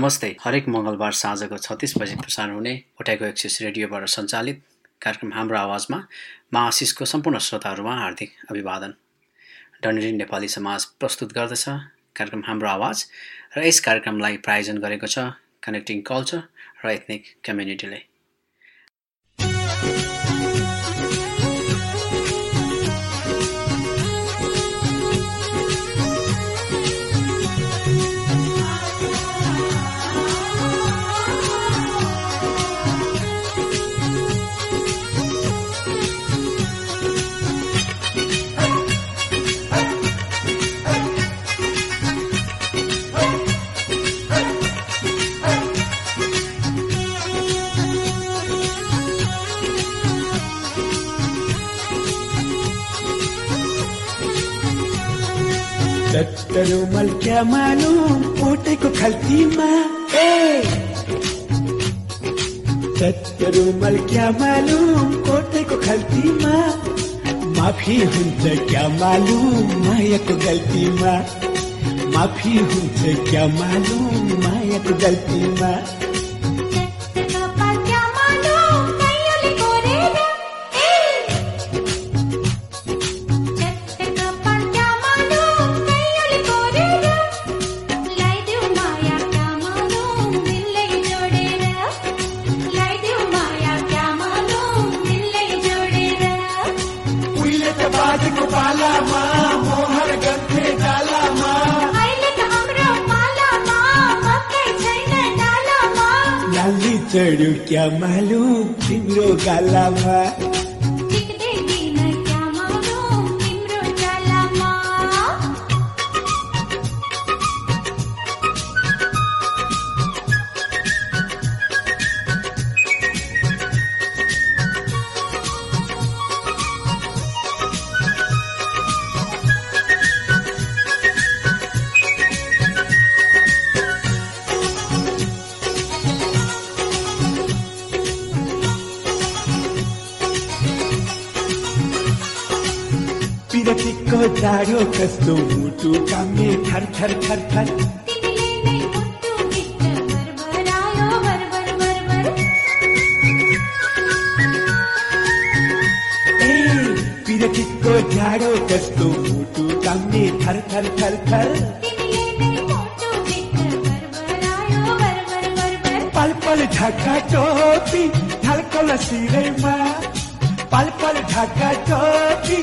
नमस्ते। हरेक मङ्गलबार साँझको छत्तिस बजी प्रसारण हुने उठाएको एक्सिस रेडियोबाट सञ्चालित कार्यक्रम हाम्रो आवाजमा मा आशिषको सम्पूर्ण श्रोताहरूमा हार्दिक अभिवादन। डनेरी नेपाली समाज प्रस्तुत गर्दछ कार्यक्रम हाम्रो आवाज र यस कार्यक्रमलाई प्रायोजन गरेको छ कनेक्टिङ कल्चर र एथनिक कम्युनिटीले मालूम कोटेको खल्तीमा? ए! रुमल क्या मालुम कोटेको खल्तीमा। माफी हुन्छ क्या मालुम मायाको गल्तीमा? माफी हुन्छ क्या मालुम मायाको गल्तीमा? Pero qué maluco, pero calama. जाडो कस्तो मुटु कामे थर थर थर थर। पिरठीको जाडो कस्तो मुटु कामे थर थर थर थर। पल पल ढाका टोपी ढल्कल सिरैमा पल पल ढाका टोपी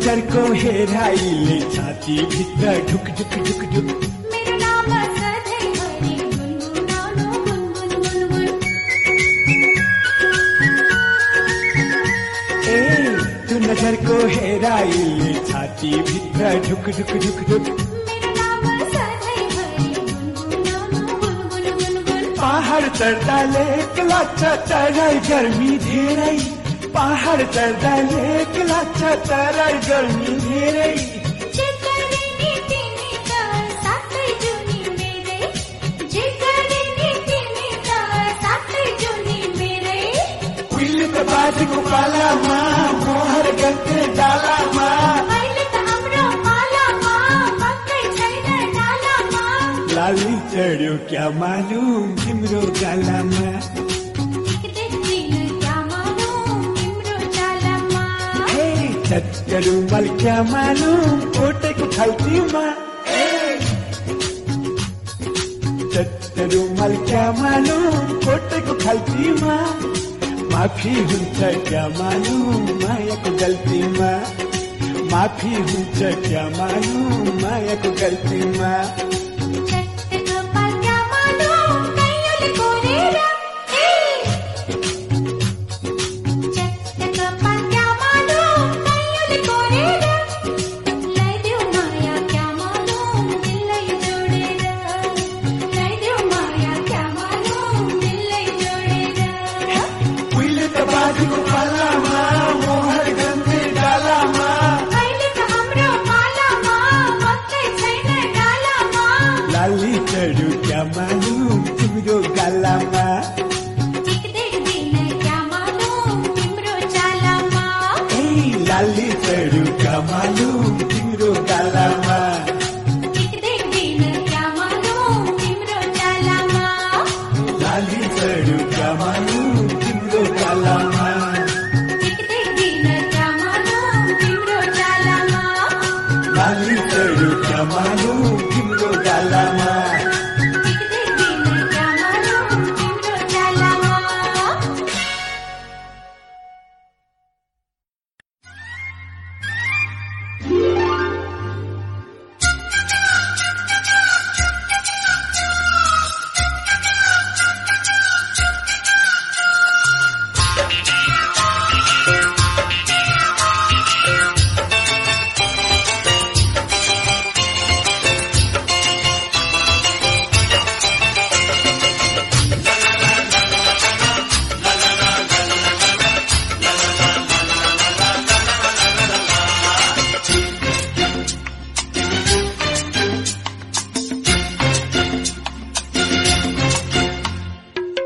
त्यो नजरको हेराइले छाती भित्र ढुक ढुक ढुक ढुक ए त्यो नजरको हेराइले छाती भित्र ढुक ढुक ढुक ढुक पहाड चढ्दा लेक लाग्छ चढाइ गर्मी धेरै पहाड चढ्दा लेक लाग्छ तराई गर्मी धेरै बाजेको पालामा मोहर गन्थे डालामा त डालामा लाली चढ्यो क्या मालुम तिम्रो गालामा चट्टरु मल क्या मालुम कोटेको खल्तीमा। चट्टरु मल क्या मालुम कोटेको खल्तीमा। माफी हुन्छ क्या मालुम मायाको गल्तीमा। माफी हुन्छ क्या मालुम मायाको गल्तीमा। Kim Jong-un.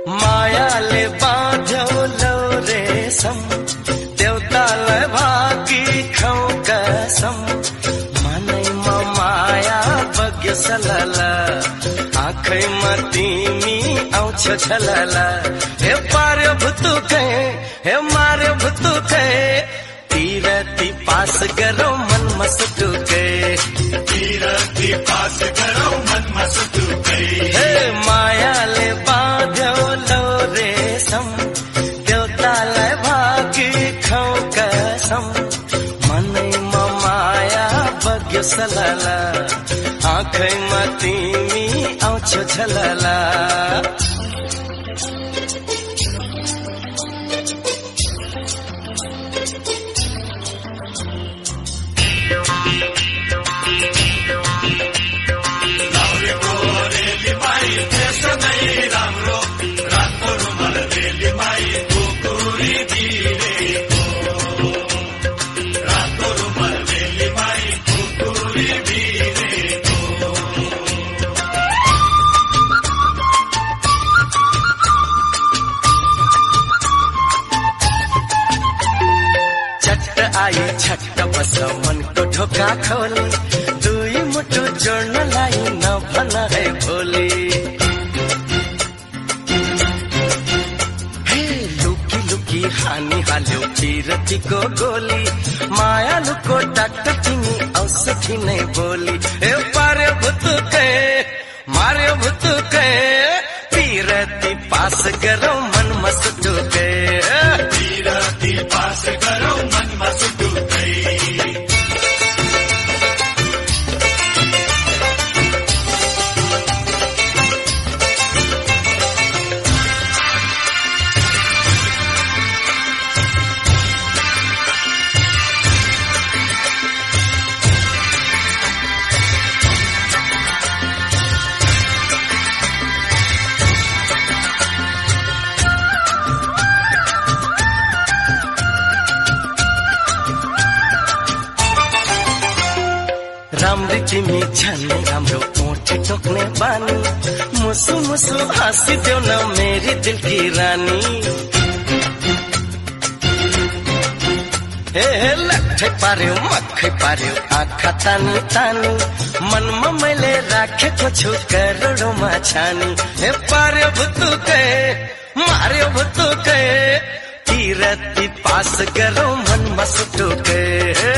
मायाले भागी खौ कसम। मनैमा माया बग्यो सलला। आँखैमा तिमी आउँछ छलला हे पार्यो भुतुकै हे मार्यो भुतुकै तिरती पास गरौ मनमा सुटुकै हे मायाले आउँछ छट्ट को ठोका खोली, दुई मुटु जोड्नलाई नभन है भोलि। हे लुकी लुकी हानी हाल्यो पिरतीको गोली मायालुको डाक्टर तिमी औषधि नै बोली हे पार्यो भुतुकै मार्यो भुतुकै पिरती पास गरौ मनमा सुटुकै राम्री बानी। मुसु मुसु हाँसिदेऊ न मेरी दिल की रानी। हे हे लट्ठै पार्यो मक्खै पार्यो आँखा तानी तानी। मनमा मैले राखेको छु करोडौँमा छानी हे पार्यो भुतुकै मार्यो भुतुकै। किरती पास गरौँ मनमा सुटुकै। हे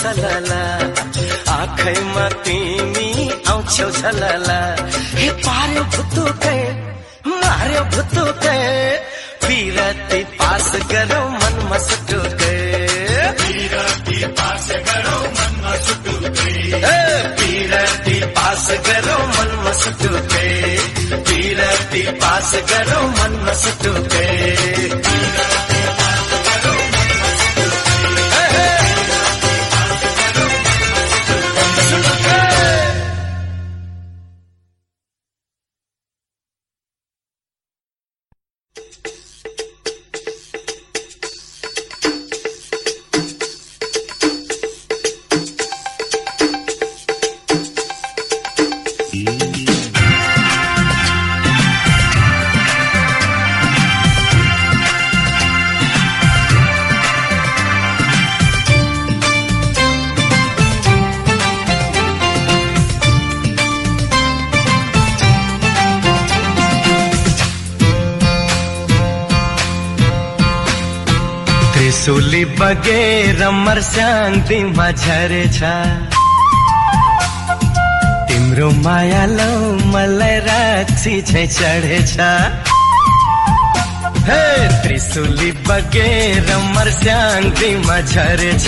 सलला आँखैमा तिमी आउँछौ झलला हे पार्यो भुतुकै मार्यो भुतुकै पिरती पास गरौँ मनमा सुटुकै। ए, पिरती पास गरौँ मनमा सुटुकै। पिरती पास गरौँ मनमा सुटुकै। त्रिशुली बगेर मर्स्याङ तिमा झरेछ तिम्रो माया लौ मलाई राक्षी छै। चढेछ हे त्रिशुली बगेर मर्स्याङ तिमा झरेछ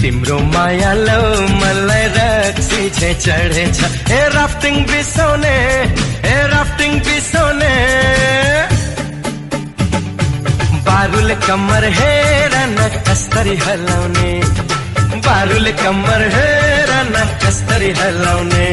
तिम्रो माया लौ मलाई रक्सी छै। चढेछ हे राफ्टिङ बिसाउने हे राफ्टिङ बिसाउने बारुल कमर है न कस्तरी हलौने। बारुल कमर है न कस्तरी हलाउने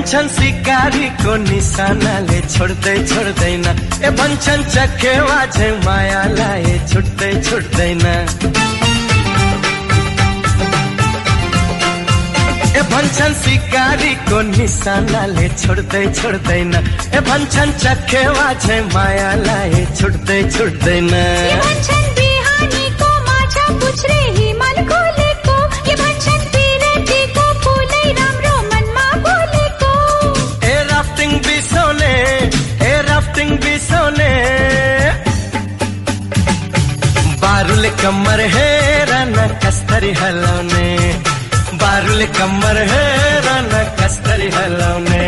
भन्छन् सिकारीको निशानाले छोड्दै छोड्दैन। ए भन्छन् चखेवा झै मायालाई छुट्दै छुट्दैन। ए भन्छन् सिकारीको निशानाले छोड्दै छोड्दैन। ए भन्छन् चखेवा झै मायालाई छुट्दै छुट्दैन। बारुले है हेर न कस्तरी हलौने बारुल कमर है न कस्तरी हलाउने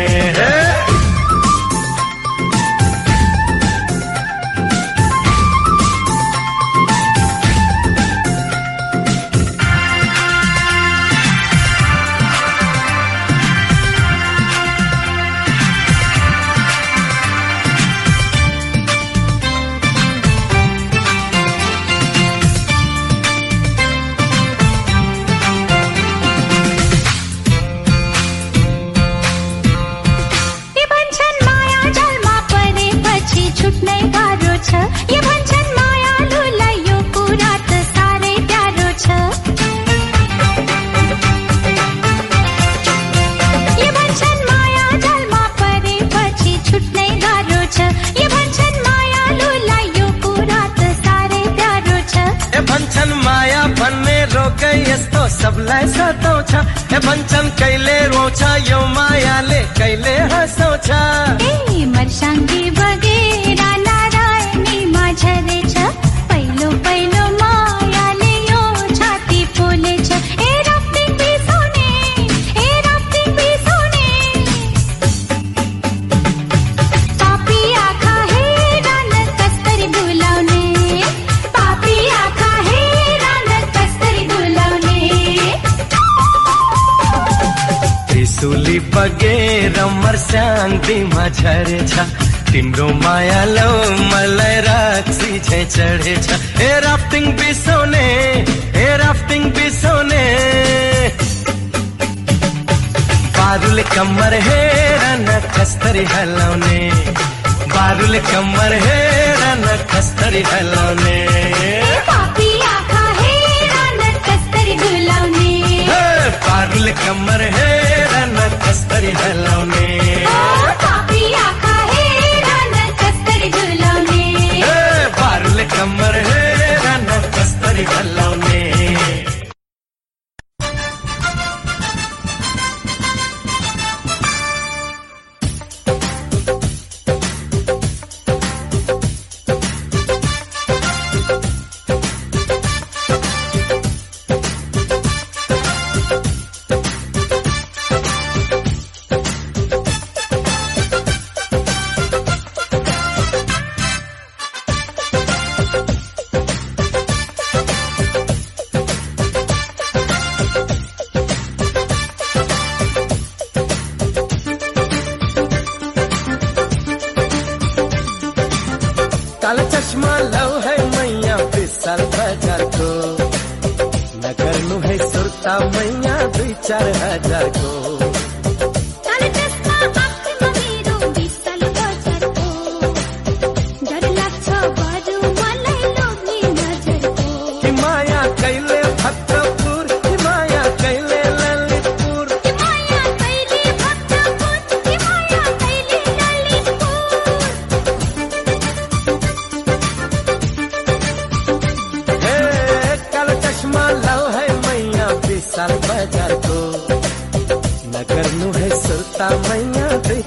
चढ़े ए राफ्टिंग भी सोने ए राफ्टिंग भी सोने। बारुल कमर है न खस्तरी हलौने। बारुल कमर है न खस्तरी हलौने। बारुल कमर है रन खस्तरी हलौने।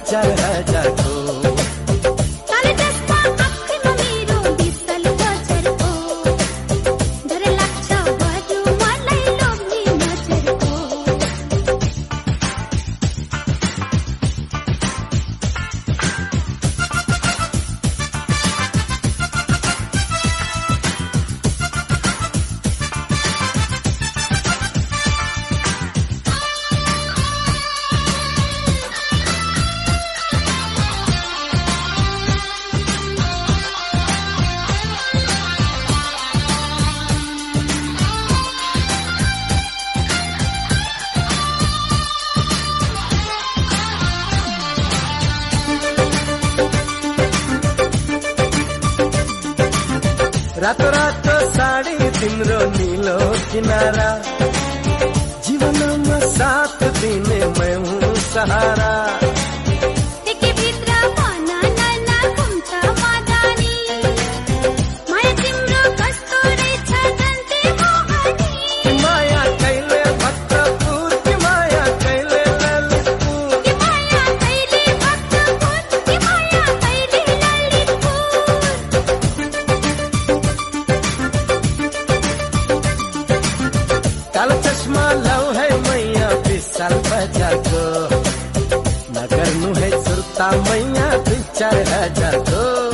짜릿 तिम्रो नीलो किनारा। जीवनमा साथ दिने मैं हूँ सहारा। चश्मा लौ है मैया पिसल बजाको नगर नु है सुरता मैया पिक्चर हजाको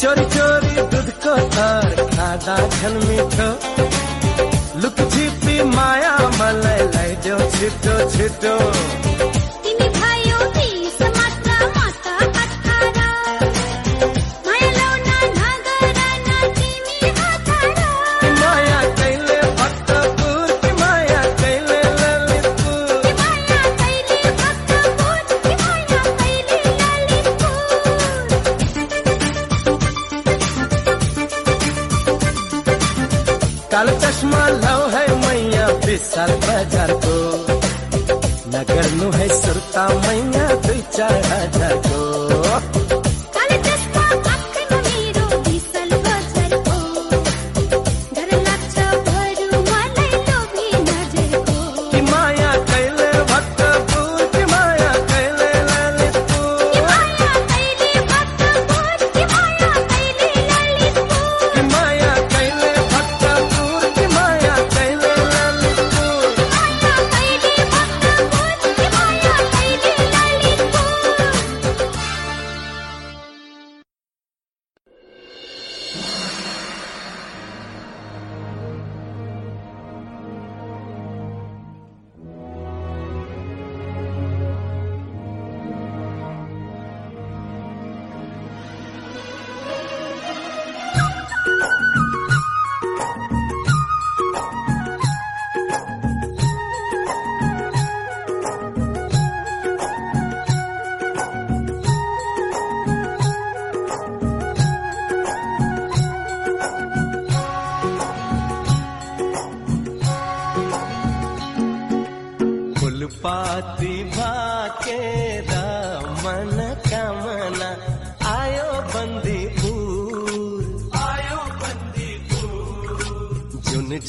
चोरी चोरी दुधको तर खाँदा छन् मिठो। लुक छिपी माया मलाई लैदेऊ छिटो छिटो।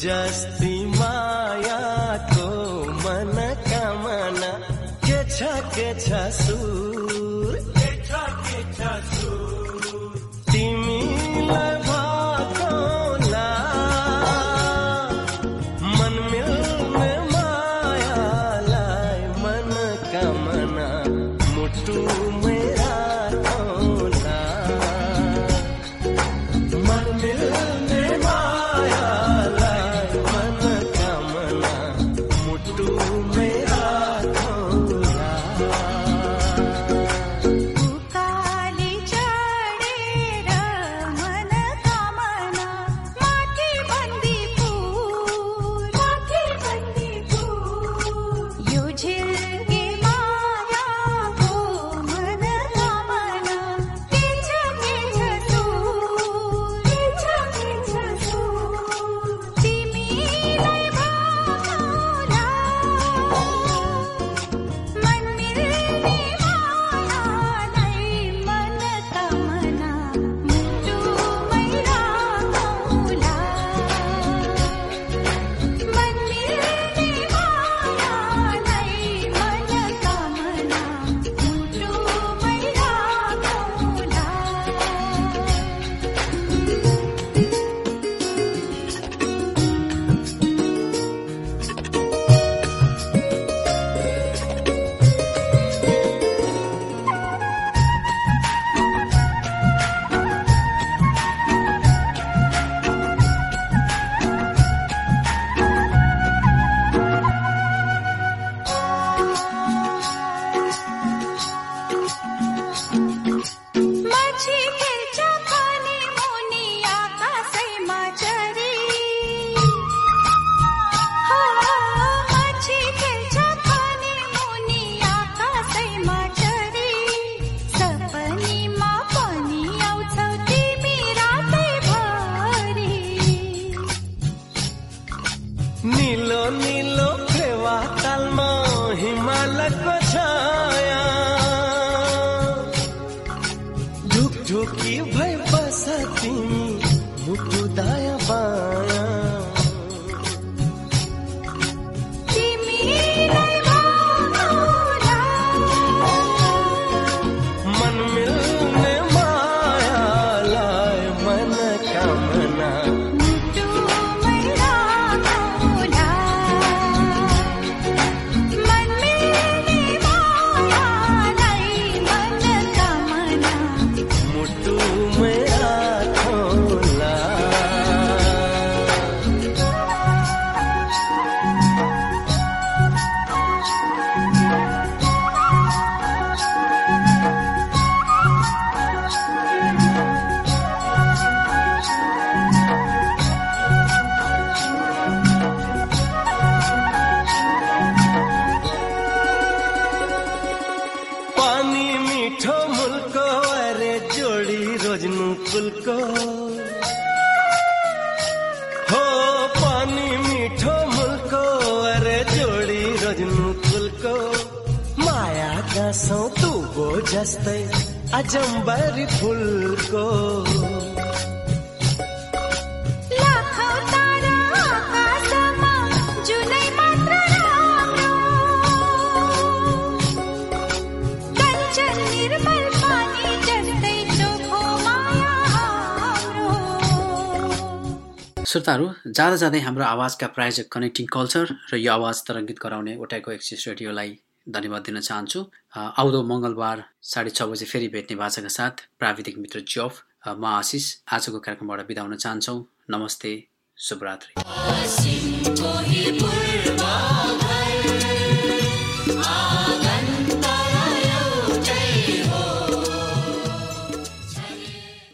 just श्रोताहरू जाँदा जाँदै हाम्रो आवाजका प्रायोजक कनेक्टिङ कल्चर र यो आवाज तरङ्गित गराउने ओटाइको एक्सिस रेडियोलाई धन्यवाद दिन चाहन्छु। आउँदो मङ्गलबार साढे छ बजे फेरि भेट्ने भाषाका साथ प्राविधिक मित्र जफ म आशिष। आजको कार्यक्रमबाट बिदा हुन चाहन्छौँ। नमस्ते शुभरात्रि।